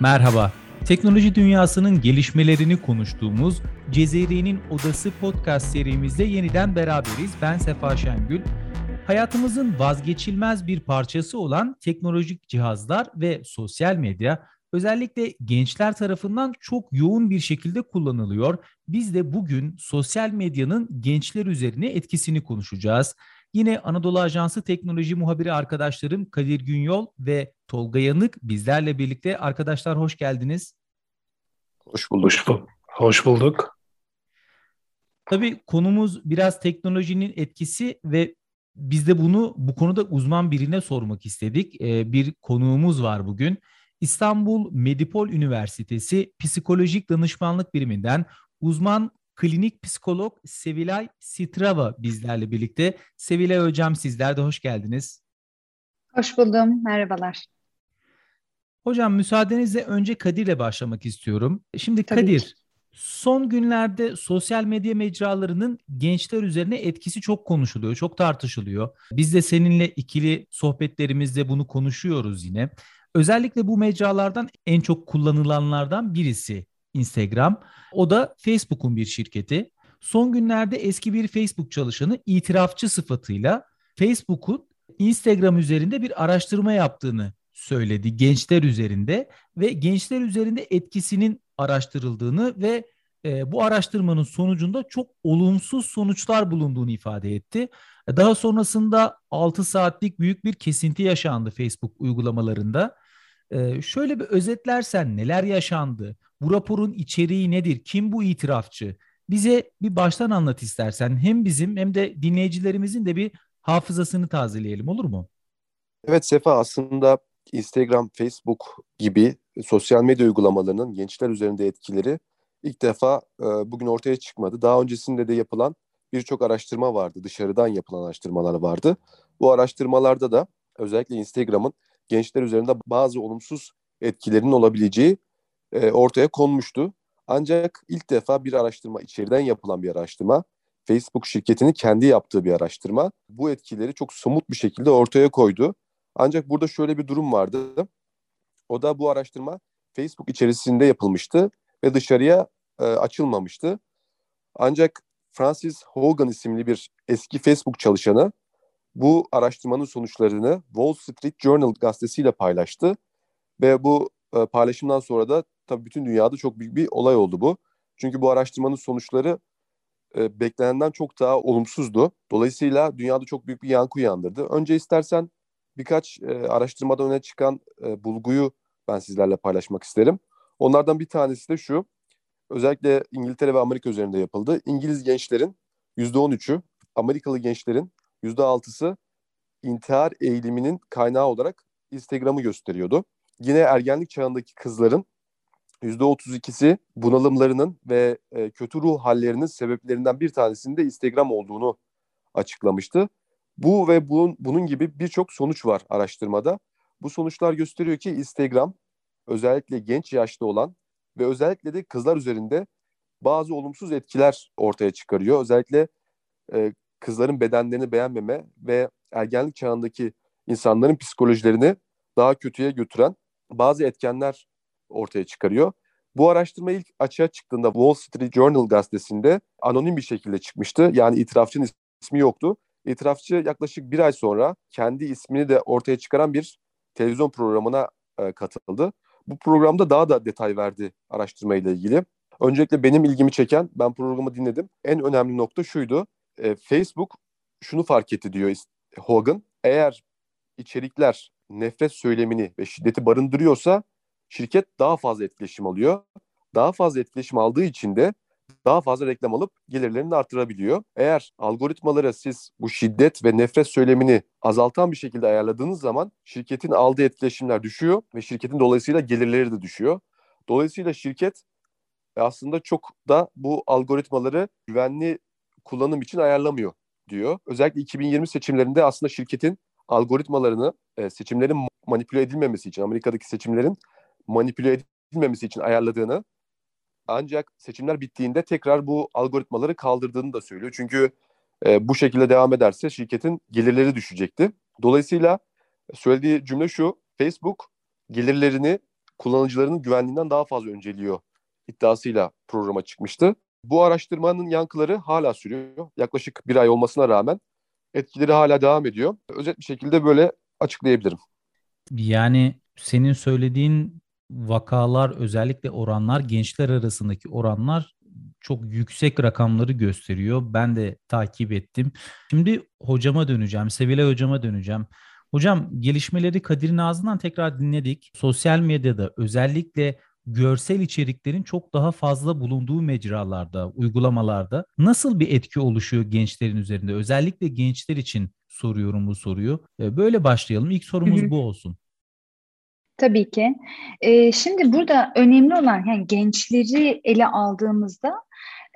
Merhaba. Teknoloji dünyasının gelişmelerini konuştuğumuz Cezeri'nin Odası podcast serimizde yeniden beraberiz. Ben Sefa Şengül. Hayatımızın vazgeçilmez bir parçası olan teknolojik cihazlar ve sosyal medya özellikle gençler tarafından çok yoğun bir şekilde kullanılıyor. Biz de bugün sosyal medyanın gençler üzerine etkisini konuşacağız. Yine Anadolu Ajansı teknoloji muhabiri arkadaşlarım Kadir Günyol ve Tolga Yanık bizlerle birlikte. Arkadaşlar hoş geldiniz. Hoş bulduk. Hoş, bulduk. hoş bulduk. Tabii konumuz biraz teknolojinin etkisi ve biz de bunu bu konuda uzman birine sormak istedik. Ee, bir konuğumuz var bugün. İstanbul Medipol Üniversitesi Psikolojik Danışmanlık Biriminden uzman klinik psikolog Sevilay Sitrava bizlerle birlikte. Sevilay Hocam sizler de hoş geldiniz. Hoş buldum, merhabalar. Hocam müsaadenizle önce Kadir'le başlamak istiyorum. Şimdi Tabii Kadir, ki. son günlerde sosyal medya mecralarının gençler üzerine etkisi çok konuşuluyor, çok tartışılıyor. Biz de seninle ikili sohbetlerimizde bunu konuşuyoruz yine. Özellikle bu mecralardan en çok kullanılanlardan birisi Instagram. O da Facebook'un bir şirketi. Son günlerde eski bir Facebook çalışanı itirafçı sıfatıyla Facebook'un Instagram üzerinde bir araştırma yaptığını söyledi gençler üzerinde ve gençler üzerinde etkisinin araştırıldığını ve e, bu araştırmanın sonucunda çok olumsuz sonuçlar bulunduğunu ifade etti. Daha sonrasında 6 saatlik büyük bir kesinti yaşandı Facebook uygulamalarında. E, şöyle bir özetlersen neler yaşandı? Bu raporun içeriği nedir? Kim bu itirafçı? Bize bir baştan anlat istersen. Hem bizim hem de dinleyicilerimizin de bir hafızasını tazeleyelim olur mu? Evet Sefa aslında Instagram, Facebook gibi sosyal medya uygulamalarının gençler üzerinde etkileri ilk defa e, bugün ortaya çıkmadı. Daha öncesinde de yapılan birçok araştırma vardı. Dışarıdan yapılan araştırmalar vardı. Bu araştırmalarda da özellikle Instagram'ın gençler üzerinde bazı olumsuz etkilerinin olabileceği e, ortaya konmuştu. Ancak ilk defa bir araştırma, içeriden yapılan bir araştırma, Facebook şirketinin kendi yaptığı bir araştırma bu etkileri çok somut bir şekilde ortaya koydu. Ancak burada şöyle bir durum vardı. O da bu araştırma Facebook içerisinde yapılmıştı ve dışarıya e, açılmamıştı. Ancak Francis Hogan isimli bir eski Facebook çalışanı bu araştırmanın sonuçlarını Wall Street Journal gazetesiyle paylaştı ve bu e, paylaşımdan sonra da tabii bütün dünyada çok büyük bir olay oldu bu. Çünkü bu araştırmanın sonuçları e, beklenenden çok daha olumsuzdu. Dolayısıyla dünyada çok büyük bir yankı uyandırdı. Önce istersen birkaç e, araştırmada öne çıkan e, bulguyu ben sizlerle paylaşmak isterim. Onlardan bir tanesi de şu. Özellikle İngiltere ve Amerika üzerinde yapıldı. İngiliz gençlerin %13'ü, Amerikalı gençlerin %6'sı intihar eğiliminin kaynağı olarak Instagram'ı gösteriyordu. Yine ergenlik çağındaki kızların %32'si bunalımlarının ve e, kötü ruh hallerinin sebeplerinden bir tanesinde Instagram olduğunu açıklamıştı. Bu ve bunun, bunun gibi birçok sonuç var araştırmada. Bu sonuçlar gösteriyor ki Instagram özellikle genç yaşta olan ve özellikle de kızlar üzerinde bazı olumsuz etkiler ortaya çıkarıyor. Özellikle e, kızların bedenlerini beğenmeme ve ergenlik çağındaki insanların psikolojilerini daha kötüye götüren bazı etkenler ortaya çıkarıyor. Bu araştırma ilk açığa çıktığında Wall Street Journal gazetesinde anonim bir şekilde çıkmıştı. Yani itirafçının ismi yoktu. İtirafçı yaklaşık bir ay sonra kendi ismini de ortaya çıkaran bir televizyon programına e, katıldı. Bu programda daha da detay verdi araştırma ile ilgili. Öncelikle benim ilgimi çeken, ben programı dinledim. En önemli nokta şuydu. E, Facebook şunu fark etti diyor Hogan. Eğer içerikler nefret söylemini ve şiddeti barındırıyorsa şirket daha fazla etkileşim alıyor. Daha fazla etkileşim aldığı için de daha fazla reklam alıp gelirlerini artırabiliyor. Eğer algoritmaları siz bu şiddet ve nefret söylemini azaltan bir şekilde ayarladığınız zaman şirketin aldığı etkileşimler düşüyor ve şirketin dolayısıyla gelirleri de düşüyor. Dolayısıyla şirket aslında çok da bu algoritmaları güvenli kullanım için ayarlamıyor diyor. Özellikle 2020 seçimlerinde aslında şirketin algoritmalarını e, seçimlerin manipüle edilmemesi için, Amerika'daki seçimlerin manipüle edilmemesi için ayarladığını ancak seçimler bittiğinde tekrar bu algoritmaları kaldırdığını da söylüyor. Çünkü e, bu şekilde devam ederse şirketin gelirleri düşecekti. Dolayısıyla söylediği cümle şu, Facebook gelirlerini kullanıcılarının güvenliğinden daha fazla önceliyor iddiasıyla programa çıkmıştı. Bu araştırmanın yankıları hala sürüyor. Yaklaşık bir ay olmasına rağmen etkileri hala devam ediyor. Özet bir şekilde böyle açıklayabilirim. Yani senin söylediğin vakalar özellikle oranlar gençler arasındaki oranlar çok yüksek rakamları gösteriyor. Ben de takip ettim. Şimdi hocama döneceğim. Sevilay hocama döneceğim. Hocam gelişmeleri Kadir'in ağzından tekrar dinledik. Sosyal medyada özellikle görsel içeriklerin çok daha fazla bulunduğu mecralarda, uygulamalarda nasıl bir etki oluşuyor gençlerin üzerinde? Özellikle gençler için soruyorum bu soruyu. Ee, böyle başlayalım. İlk sorumuz bu olsun. Tabii ki. Ee, şimdi burada önemli olan yani gençleri ele aldığımızda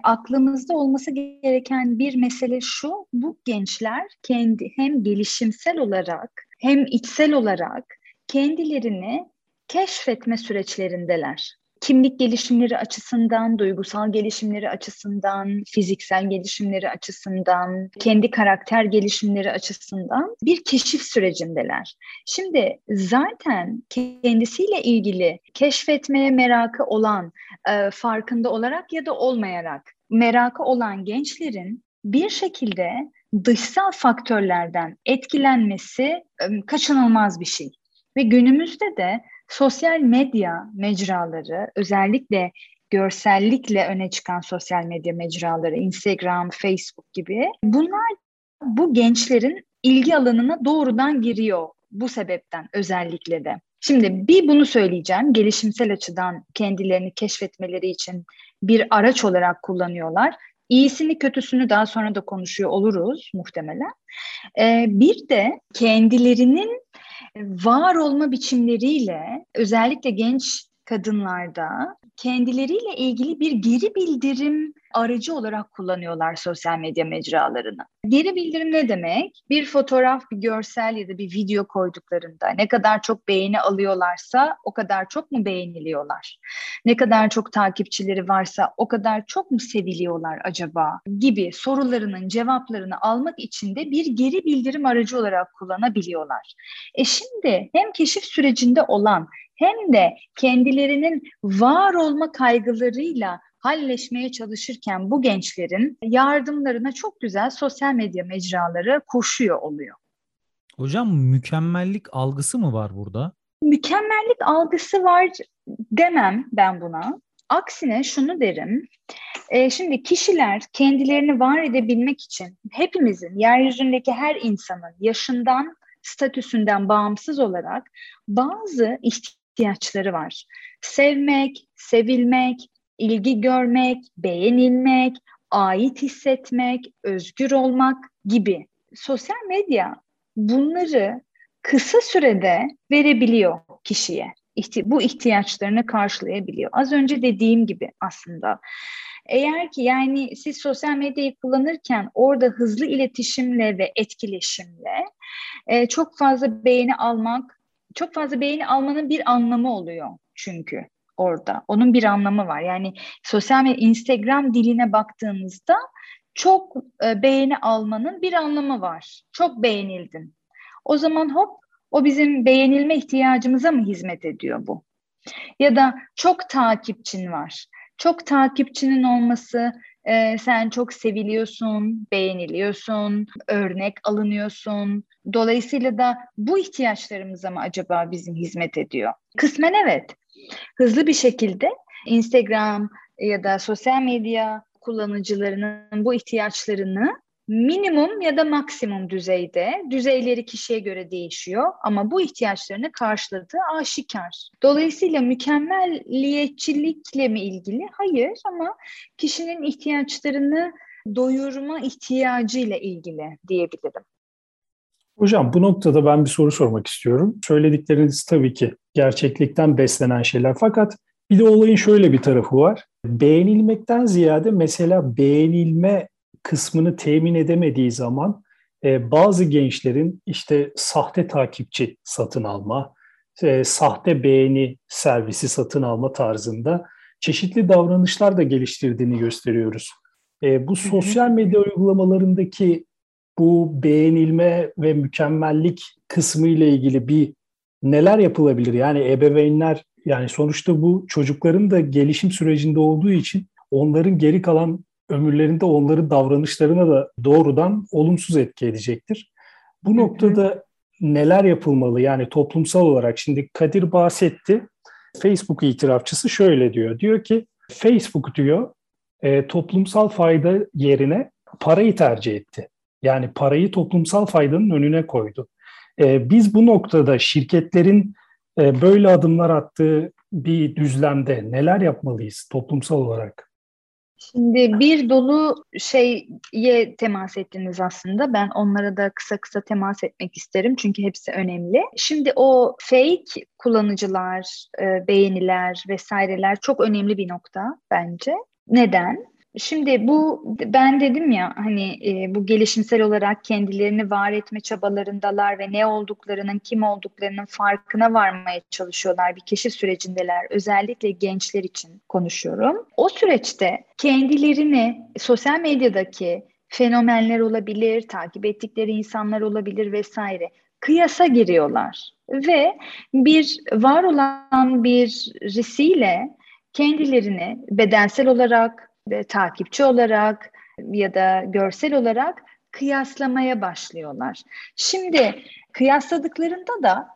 aklımızda olması gereken bir mesele şu. Bu gençler kendi hem gelişimsel olarak hem içsel olarak kendilerini keşfetme süreçlerindeler. Kimlik gelişimleri açısından, duygusal gelişimleri açısından, fiziksel gelişimleri açısından, kendi karakter gelişimleri açısından bir keşif sürecindeler. Şimdi zaten kendisiyle ilgili keşfetmeye merakı olan, e, farkında olarak ya da olmayarak merakı olan gençlerin bir şekilde dışsal faktörlerden etkilenmesi e, kaçınılmaz bir şey. Ve günümüzde de sosyal medya mecraları özellikle görsellikle öne çıkan sosyal medya mecraları Instagram, Facebook gibi bunlar bu gençlerin ilgi alanına doğrudan giriyor bu sebepten özellikle de. Şimdi bir bunu söyleyeceğim. Gelişimsel açıdan kendilerini keşfetmeleri için bir araç olarak kullanıyorlar. İyisini kötüsünü daha sonra da konuşuyor oluruz muhtemelen. Ee, bir de kendilerinin var olma biçimleriyle özellikle genç kadınlarda kendileriyle ilgili bir geri bildirim aracı olarak kullanıyorlar sosyal medya mecralarını. Geri bildirim ne demek? Bir fotoğraf, bir görsel ya da bir video koyduklarında ne kadar çok beğeni alıyorlarsa o kadar çok mu beğeniliyorlar? Ne kadar çok takipçileri varsa o kadar çok mu seviliyorlar acaba? Gibi sorularının cevaplarını almak için de bir geri bildirim aracı olarak kullanabiliyorlar. E şimdi hem keşif sürecinde olan hem de kendilerinin var olma kaygılarıyla halleşmeye çalışırken bu gençlerin yardımlarına çok güzel sosyal medya mecraları koşuyor oluyor. Hocam mükemmellik algısı mı var burada? Mükemmellik algısı var demem ben buna. Aksine şunu derim. E, şimdi kişiler kendilerini var edebilmek için hepimizin, yeryüzündeki her insanın yaşından, statüsünden bağımsız olarak bazı ihtiyaçları var. Sevmek, sevilmek, ilgi görmek, beğenilmek, ait hissetmek, özgür olmak gibi. Sosyal medya bunları kısa sürede verebiliyor kişiye. Bu ihtiyaçlarını karşılayabiliyor. Az önce dediğim gibi aslında. Eğer ki yani siz sosyal medyayı kullanırken orada hızlı iletişimle ve etkileşimle e, çok fazla beğeni almak, çok fazla beğeni almanın bir anlamı oluyor çünkü orada. Onun bir anlamı var. Yani sosyal medya Instagram diline baktığınızda çok e, beğeni almanın bir anlamı var. Çok beğenildin. O zaman hop o bizim beğenilme ihtiyacımıza mı hizmet ediyor bu? Ya da çok takipçin var. Çok takipçinin olması e, sen çok seviliyorsun, beğeniliyorsun, örnek alınıyorsun. Dolayısıyla da bu ihtiyaçlarımıza mı acaba bizim hizmet ediyor? Kısmen evet hızlı bir şekilde Instagram ya da sosyal medya kullanıcılarının bu ihtiyaçlarını minimum ya da maksimum düzeyde, düzeyleri kişiye göre değişiyor ama bu ihtiyaçlarını karşıladığı aşikar. Dolayısıyla mükemmelliyetçilikle mi ilgili? Hayır ama kişinin ihtiyaçlarını doyurma ihtiyacıyla ilgili diyebilirim. Hocam bu noktada ben bir soru sormak istiyorum. Söyledikleriniz tabii ki gerçeklikten beslenen şeyler. Fakat bir de olayın şöyle bir tarafı var. Beğenilmekten ziyade mesela beğenilme kısmını temin edemediği zaman e, bazı gençlerin işte sahte takipçi satın alma, e, sahte beğeni servisi satın alma tarzında çeşitli davranışlar da geliştirdiğini gösteriyoruz. E, bu sosyal medya uygulamalarındaki bu beğenilme ve mükemmellik kısmı ile ilgili bir neler yapılabilir? Yani ebeveynler Yani sonuçta bu çocukların da gelişim sürecinde olduğu için onların geri kalan ömürlerinde onların davranışlarına da doğrudan olumsuz etki edecektir. Bu noktada neler yapılmalı? Yani toplumsal olarak şimdi Kadir bahsetti. Facebook itirafçısı şöyle diyor. Diyor ki Facebook diyor e, toplumsal fayda yerine parayı tercih etti. Yani parayı toplumsal faydanın önüne koydu. E, biz bu noktada şirketlerin e, böyle adımlar attığı bir düzlemde neler yapmalıyız toplumsal olarak? Şimdi bir dolu şeye temas ettiniz aslında. Ben onlara da kısa kısa temas etmek isterim çünkü hepsi önemli. Şimdi o fake kullanıcılar, e, beğeniler vesaireler çok önemli bir nokta bence. Neden? Şimdi bu ben dedim ya hani e, bu gelişimsel olarak kendilerini var etme çabalarındalar ve ne olduklarının kim olduklarının farkına varmaya çalışıyorlar bir keşif sürecindeler özellikle gençler için konuşuyorum. O süreçte kendilerini sosyal medyadaki fenomenler olabilir, takip ettikleri insanlar olabilir vesaire kıyasa giriyorlar ve bir var olan bir risiyle kendilerini bedensel olarak e, takipçi olarak ya da görsel olarak kıyaslamaya başlıyorlar. Şimdi kıyasladıklarında da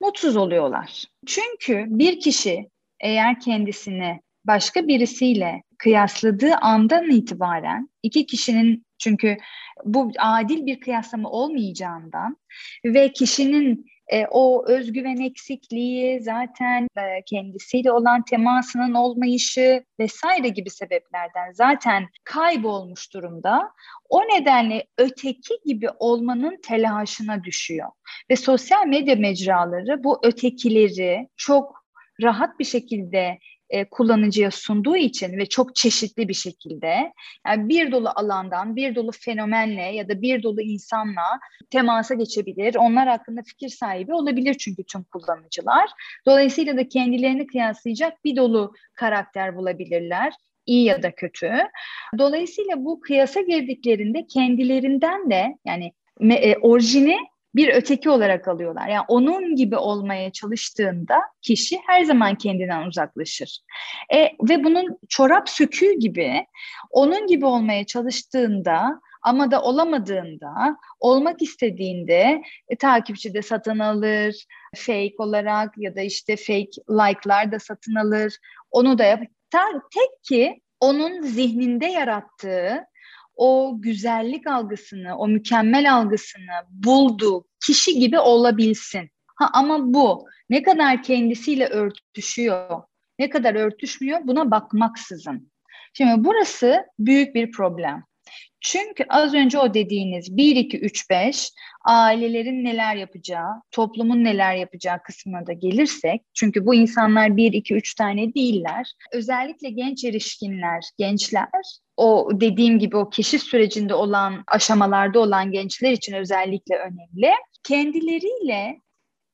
mutsuz oluyorlar. Çünkü bir kişi eğer kendisini başka birisiyle kıyasladığı andan itibaren iki kişinin çünkü bu adil bir kıyaslama olmayacağından ve kişinin e, o özgüven eksikliği, zaten e, kendisiyle olan temasının olmayışı vesaire gibi sebeplerden zaten kaybolmuş durumda. O nedenle öteki gibi olmanın telaşına düşüyor. Ve sosyal medya mecraları bu ötekileri çok rahat bir şekilde e, kullanıcıya sunduğu için ve çok çeşitli bir şekilde yani bir dolu alandan bir dolu fenomenle ya da bir dolu insanla temasa geçebilir. Onlar hakkında fikir sahibi olabilir çünkü tüm kullanıcılar. Dolayısıyla da kendilerini kıyaslayacak bir dolu karakter bulabilirler iyi ya da kötü. Dolayısıyla bu kıyasa girdiklerinde kendilerinden de yani e, orijini bir öteki olarak alıyorlar. Yani onun gibi olmaya çalıştığında kişi her zaman kendinden uzaklaşır. E, ve bunun çorap söküğü gibi onun gibi olmaya çalıştığında ama da olamadığında, olmak istediğinde e, takipçi de satın alır, fake olarak ya da işte fake like'lar da satın alır. Onu da yap. Tek ki onun zihninde yarattığı o güzellik algısını, o mükemmel algısını bulduğu kişi gibi olabilsin. Ha, ama bu ne kadar kendisiyle örtüşüyor, ne kadar örtüşmüyor buna bakmaksızın. Şimdi burası büyük bir problem. Çünkü az önce o dediğiniz 1, 2, 3, 5 ailelerin neler yapacağı, toplumun neler yapacağı kısmına da gelirsek, çünkü bu insanlar 1, 2, 3 tane değiller. Özellikle genç erişkinler, gençler, o dediğim gibi o keşif sürecinde olan, aşamalarda olan gençler için özellikle önemli. Kendileriyle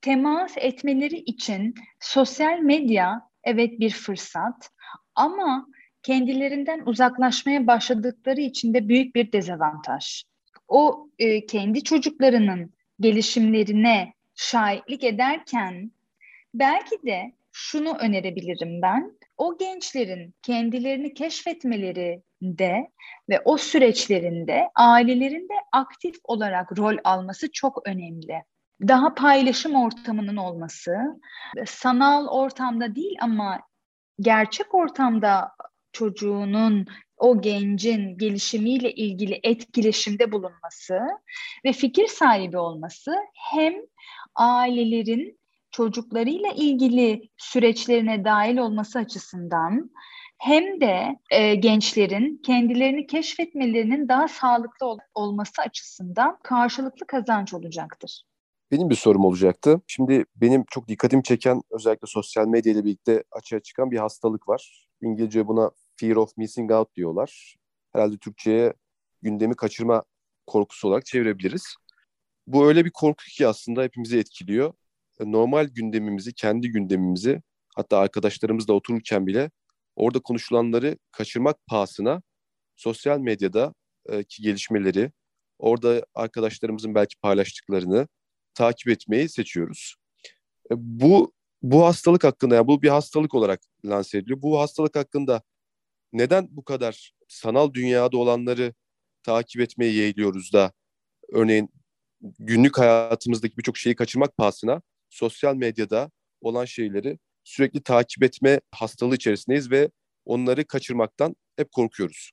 temas etmeleri için sosyal medya evet bir fırsat ama kendilerinden uzaklaşmaya başladıkları için de büyük bir dezavantaj. O e, kendi çocuklarının gelişimlerine şahitlik ederken belki de şunu önerebilirim ben. O gençlerin kendilerini keşfetmeleri de ve o süreçlerinde ailelerinde aktif olarak rol alması çok önemli. Daha paylaşım ortamının olması, sanal ortamda değil ama gerçek ortamda çocuğunun, o gencin gelişimiyle ilgili etkileşimde bulunması ve fikir sahibi olması hem ailelerin çocuklarıyla ilgili süreçlerine dahil olması açısından hem de e, gençlerin kendilerini keşfetmelerinin daha sağlıklı ol- olması açısından karşılıklı kazanç olacaktır. Benim bir sorum olacaktı. Şimdi benim çok dikkatimi çeken özellikle sosyal medya ile birlikte açığa çıkan bir hastalık var. İngilizce buna fear of missing out diyorlar. Herhalde Türkçe'ye gündemi kaçırma korkusu olarak çevirebiliriz. Bu öyle bir korku ki aslında hepimizi etkiliyor. E, normal gündemimizi, kendi gündemimizi hatta arkadaşlarımızla otururken bile orada konuşulanları kaçırmak pahasına sosyal medyada e, ki gelişmeleri, orada arkadaşlarımızın belki paylaştıklarını takip etmeyi seçiyoruz. E, bu bu hastalık hakkında yani bu bir hastalık olarak lanse ediliyor. Bu hastalık hakkında neden bu kadar sanal dünyada olanları takip etmeye yeğliyoruz da örneğin günlük hayatımızdaki birçok şeyi kaçırmak pahasına sosyal medyada olan şeyleri sürekli takip etme hastalığı içerisindeyiz ve onları kaçırmaktan hep korkuyoruz.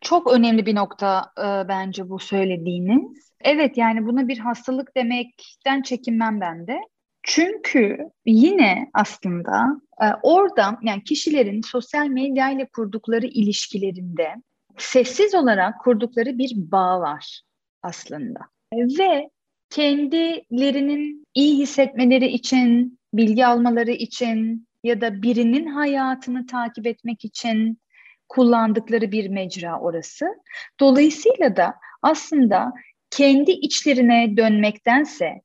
Çok önemli bir nokta e, bence bu söylediğiniz. Evet yani buna bir hastalık demekten çekinmem ben de. Çünkü yine aslında e, orada yani kişilerin sosyal medya ile kurdukları ilişkilerinde sessiz olarak kurdukları bir bağ var aslında. Ve kendilerinin iyi hissetmeleri için, bilgi almaları için ya da birinin hayatını takip etmek için kullandıkları bir mecra orası. Dolayısıyla da aslında kendi içlerine dönmektense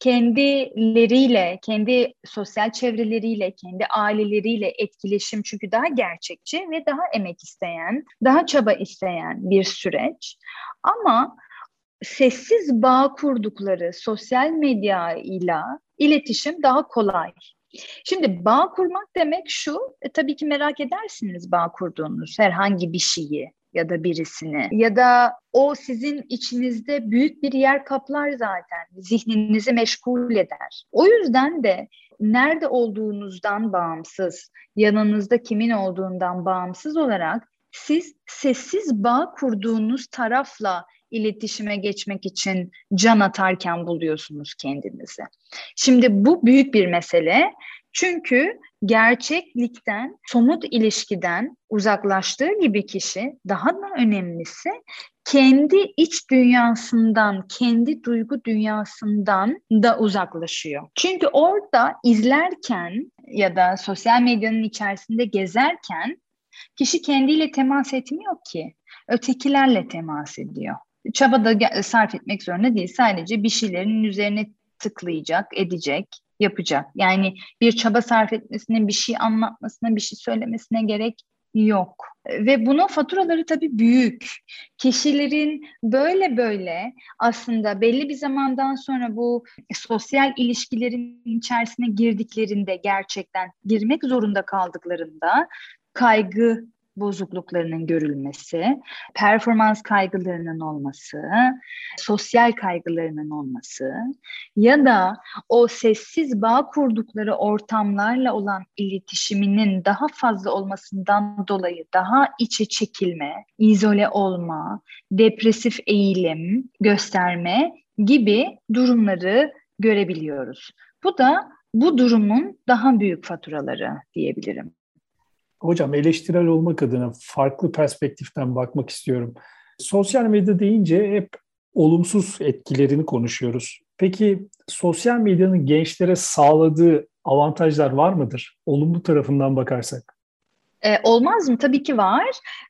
kendileriyle, kendi sosyal çevreleriyle, kendi aileleriyle etkileşim çünkü daha gerçekçi ve daha emek isteyen, daha çaba isteyen bir süreç. Ama sessiz bağ kurdukları sosyal medya ile iletişim daha kolay. Şimdi bağ kurmak demek şu, e, tabii ki merak edersiniz bağ kurduğunuz herhangi bir şeyi ya da birisini ya da o sizin içinizde büyük bir yer kaplar zaten. Zihninizi meşgul eder. O yüzden de nerede olduğunuzdan bağımsız, yanınızda kimin olduğundan bağımsız olarak siz sessiz bağ kurduğunuz tarafla iletişime geçmek için can atarken buluyorsunuz kendinizi. Şimdi bu büyük bir mesele. Çünkü gerçeklikten, somut ilişkiden uzaklaştığı gibi kişi daha da önemlisi kendi iç dünyasından, kendi duygu dünyasından da uzaklaşıyor. Çünkü orada izlerken ya da sosyal medyanın içerisinde gezerken kişi kendiyle temas etmiyor ki. Ötekilerle temas ediyor. Çaba da sarf etmek zorunda değil. Sadece bir şeylerin üzerine tıklayacak, edecek yapacak. Yani bir çaba sarf etmesine, bir şey anlatmasına, bir şey söylemesine gerek yok. Ve bunun faturaları tabii büyük. Kişilerin böyle böyle aslında belli bir zamandan sonra bu sosyal ilişkilerin içerisine girdiklerinde gerçekten girmek zorunda kaldıklarında kaygı bozukluklarının görülmesi, performans kaygılarının olması, sosyal kaygılarının olması ya da o sessiz bağ kurdukları ortamlarla olan iletişiminin daha fazla olmasından dolayı daha içe çekilme, izole olma, depresif eğilim gösterme gibi durumları görebiliyoruz. Bu da bu durumun daha büyük faturaları diyebilirim. Hocam eleştirel olmak adına farklı perspektiften bakmak istiyorum. Sosyal medya deyince hep olumsuz etkilerini konuşuyoruz. Peki sosyal medyanın gençlere sağladığı avantajlar var mıdır? Olumlu tarafından bakarsak. E, olmaz mı? Tabii ki var.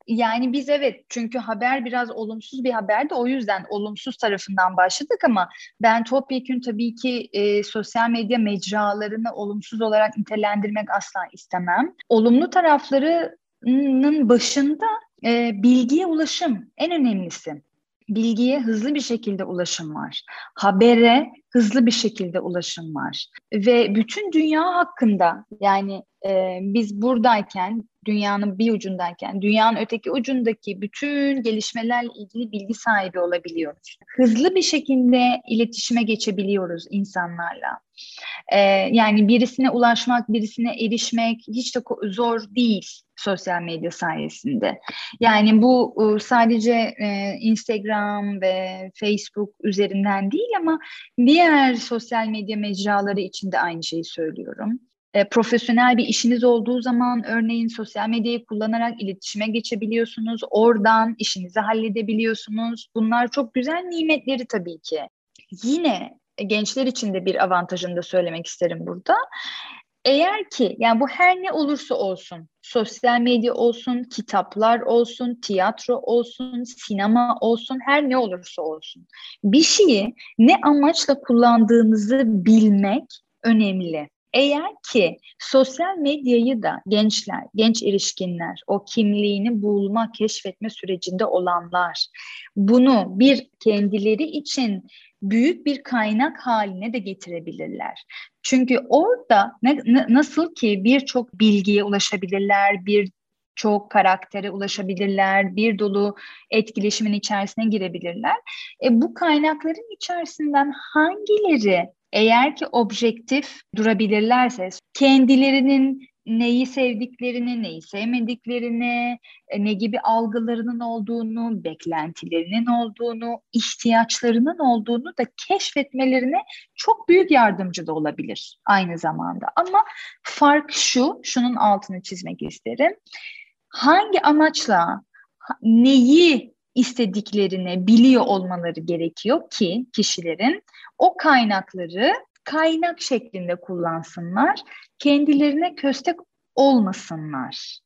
Yani biz evet çünkü haber biraz olumsuz bir haberdi. O yüzden olumsuz tarafından başladık ama ben topyekün tabii ki e, sosyal medya mecralarını olumsuz olarak nitelendirmek asla istemem. Olumlu taraflarının başında e, bilgiye ulaşım en önemlisi bilgiye hızlı bir şekilde ulaşım var. Habere hızlı bir şekilde ulaşım var. Ve bütün dünya hakkında yani e, biz buradayken dünyanın bir ucundayken dünyanın öteki ucundaki bütün gelişmelerle ilgili bilgi sahibi olabiliyoruz. Hızlı bir şekilde iletişime geçebiliyoruz insanlarla. Ee, yani birisine ulaşmak, birisine erişmek hiç de zor değil sosyal medya sayesinde. Yani bu e, sadece e, Instagram ve Facebook üzerinden değil ama diğer sosyal medya mecraları için de aynı şeyi söylüyorum e, profesyonel bir işiniz olduğu zaman örneğin sosyal medyayı kullanarak iletişime geçebiliyorsunuz. Oradan işinizi halledebiliyorsunuz. Bunlar çok güzel nimetleri tabii ki. Yine gençler için de bir avantajını da söylemek isterim burada. Eğer ki yani bu her ne olursa olsun, sosyal medya olsun, kitaplar olsun, tiyatro olsun, sinema olsun, her ne olursa olsun. Bir şeyi ne amaçla kullandığınızı bilmek önemli. Eğer ki sosyal medyayı da gençler, genç erişkinler, o kimliğini bulma, keşfetme sürecinde olanlar bunu bir kendileri için büyük bir kaynak haline de getirebilirler. Çünkü orada ne, nasıl ki birçok bilgiye ulaşabilirler, bir çok karaktere ulaşabilirler, bir dolu etkileşimin içerisine girebilirler. E, bu kaynakların içerisinden hangileri eğer ki objektif durabilirlerse kendilerinin neyi sevdiklerini, neyi sevmediklerini, e, ne gibi algılarının olduğunu, beklentilerinin olduğunu, ihtiyaçlarının olduğunu da keşfetmelerine çok büyük yardımcı da olabilir aynı zamanda. Ama fark şu, şunun altını çizmek isterim. Hangi amaçla neyi istediklerini biliyor olmaları gerekiyor ki kişilerin o kaynakları kaynak şeklinde kullansınlar. Kendilerine köstek olmasınlar.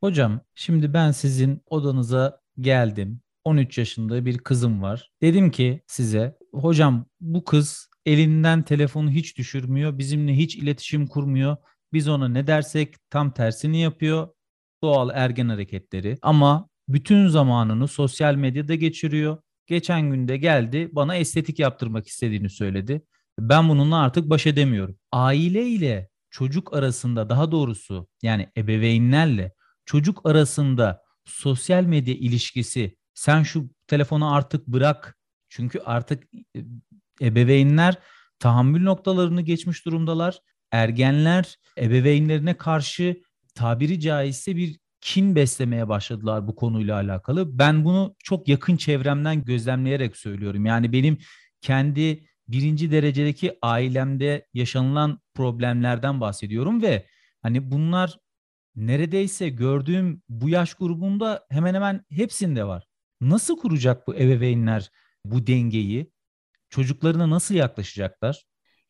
Hocam şimdi ben sizin odanıza geldim. 13 yaşında bir kızım var. Dedim ki size hocam bu kız elinden telefonu hiç düşürmüyor. Bizimle hiç iletişim kurmuyor. Biz ona ne dersek tam tersini yapıyor. Doğal ergen hareketleri ama bütün zamanını sosyal medyada geçiriyor. Geçen günde geldi bana estetik yaptırmak istediğini söyledi. Ben bununla artık baş edemiyorum. Aile ile çocuk arasında daha doğrusu yani ebeveynlerle çocuk arasında sosyal medya ilişkisi sen şu telefonu artık bırak. Çünkü artık e, ebeveynler tahammül noktalarını geçmiş durumdalar. Ergenler ebeveynlerine karşı tabiri caizse bir kin beslemeye başladılar bu konuyla alakalı. Ben bunu çok yakın çevremden gözlemleyerek söylüyorum. Yani benim kendi birinci derecedeki ailemde yaşanılan problemlerden bahsediyorum ve hani bunlar neredeyse gördüğüm bu yaş grubunda hemen hemen hepsinde var. Nasıl kuracak bu ebeveynler bu dengeyi? Çocuklarına nasıl yaklaşacaklar?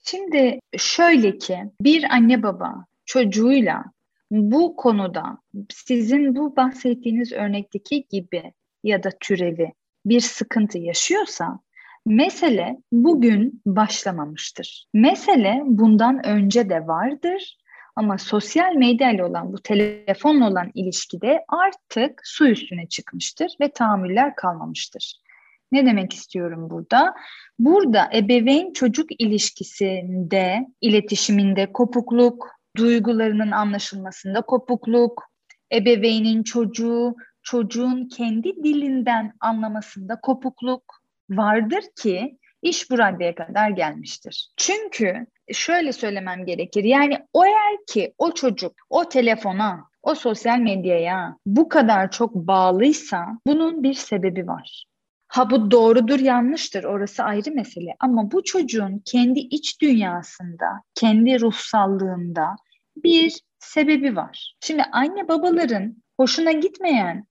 Şimdi şöyle ki bir anne baba çocuğuyla bu konuda sizin bu bahsettiğiniz örnekteki gibi ya da türevi bir sıkıntı yaşıyorsa mesele bugün başlamamıştır. Mesele bundan önce de vardır ama sosyal medya ile olan bu telefonla olan ilişkide artık su üstüne çıkmıştır ve tahammüller kalmamıştır. Ne demek istiyorum burada? Burada ebeveyn çocuk ilişkisinde, iletişiminde kopukluk, duygularının anlaşılmasında kopukluk, ebeveynin çocuğu, çocuğun kendi dilinden anlamasında kopukluk vardır ki iş bu raddeye kadar gelmiştir. Çünkü şöyle söylemem gerekir. Yani o eğer ki o çocuk o telefona, o sosyal medyaya bu kadar çok bağlıysa bunun bir sebebi var. Ha bu doğrudur yanlıştır orası ayrı mesele ama bu çocuğun kendi iç dünyasında, kendi ruhsallığında bir sebebi var. Şimdi anne babaların hoşuna gitmeyen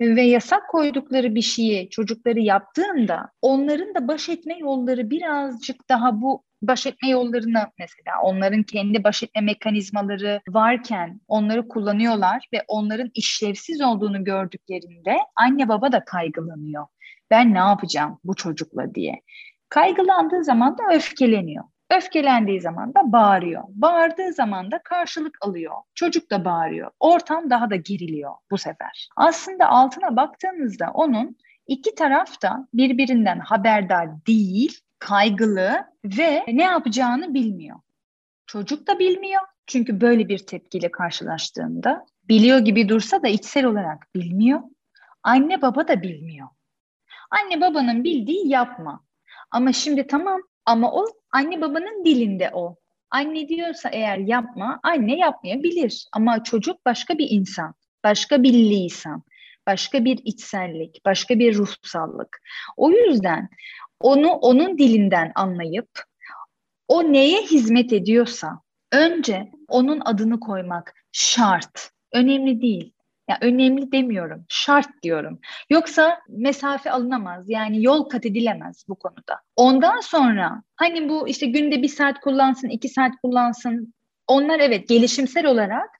ve yasak koydukları bir şeyi çocukları yaptığında onların da baş etme yolları birazcık daha bu baş etme yollarını mesela onların kendi baş etme mekanizmaları varken onları kullanıyorlar ve onların işlevsiz olduğunu gördüklerinde anne baba da kaygılanıyor. Ben ne yapacağım bu çocukla diye. Kaygılandığı zaman da öfkeleniyor. Öfkelendiği zaman da bağırıyor. Bağırdığı zaman da karşılık alıyor. Çocuk da bağırıyor. Ortam daha da geriliyor bu sefer. Aslında altına baktığınızda onun iki taraf da birbirinden haberdar değil, kaygılı ve ne yapacağını bilmiyor. Çocuk da bilmiyor. Çünkü böyle bir tepkiyle karşılaştığında biliyor gibi dursa da içsel olarak bilmiyor. Anne baba da bilmiyor. Anne babanın bildiği yapma. Ama şimdi tamam ama o anne babanın dilinde o. Anne diyorsa eğer yapma, anne yapmayabilir. Ama çocuk başka bir insan, başka bir lisan, başka bir içsellik, başka bir ruhsallık. O yüzden onu onun dilinden anlayıp o neye hizmet ediyorsa önce onun adını koymak şart. Önemli değil. Ya önemli demiyorum, şart diyorum. Yoksa mesafe alınamaz. Yani yol kat edilemez bu konuda. Ondan sonra hani bu işte günde bir saat kullansın, iki saat kullansın. Onlar evet gelişimsel olarak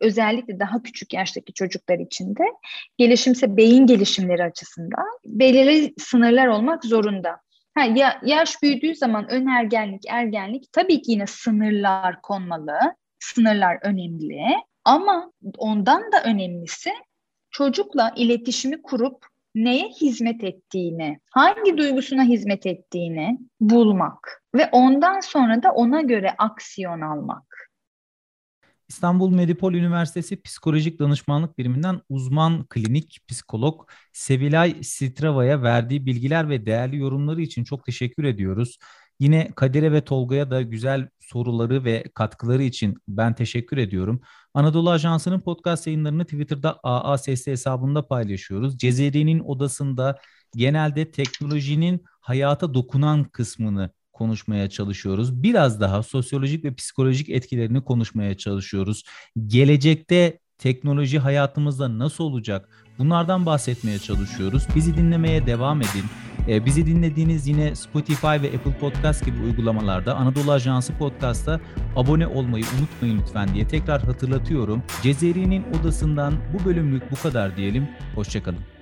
özellikle daha küçük yaştaki çocuklar için de gelişimse beyin gelişimleri açısından belirli sınırlar olmak zorunda. Ha, ya, yaş büyüdüğü zaman ön ergenlik, ergenlik tabii ki yine sınırlar konmalı. Sınırlar önemli. Ama ondan da önemlisi çocukla iletişimi kurup neye hizmet ettiğini, hangi duygusuna hizmet ettiğini bulmak ve ondan sonra da ona göre aksiyon almak. İstanbul Medipol Üniversitesi Psikolojik Danışmanlık Biriminden uzman klinik psikolog Sevilay Strava'ya verdiği bilgiler ve değerli yorumları için çok teşekkür ediyoruz. Yine Kadir'e ve Tolga'ya da güzel soruları ve katkıları için ben teşekkür ediyorum. Anadolu Ajansı'nın podcast yayınlarını Twitter'da AASS hesabında paylaşıyoruz. Cezeri'nin odasında genelde teknolojinin hayata dokunan kısmını konuşmaya çalışıyoruz. Biraz daha sosyolojik ve psikolojik etkilerini konuşmaya çalışıyoruz. Gelecekte teknoloji hayatımızda nasıl olacak? Bunlardan bahsetmeye çalışıyoruz. Bizi dinlemeye devam edin. Ee, bizi dinlediğiniz yine Spotify ve Apple Podcast gibi uygulamalarda Anadolu Ajansı Podcast'a abone olmayı unutmayın lütfen diye tekrar hatırlatıyorum. Cezeri'nin odasından bu bölümlük bu kadar diyelim. Hoşçakalın.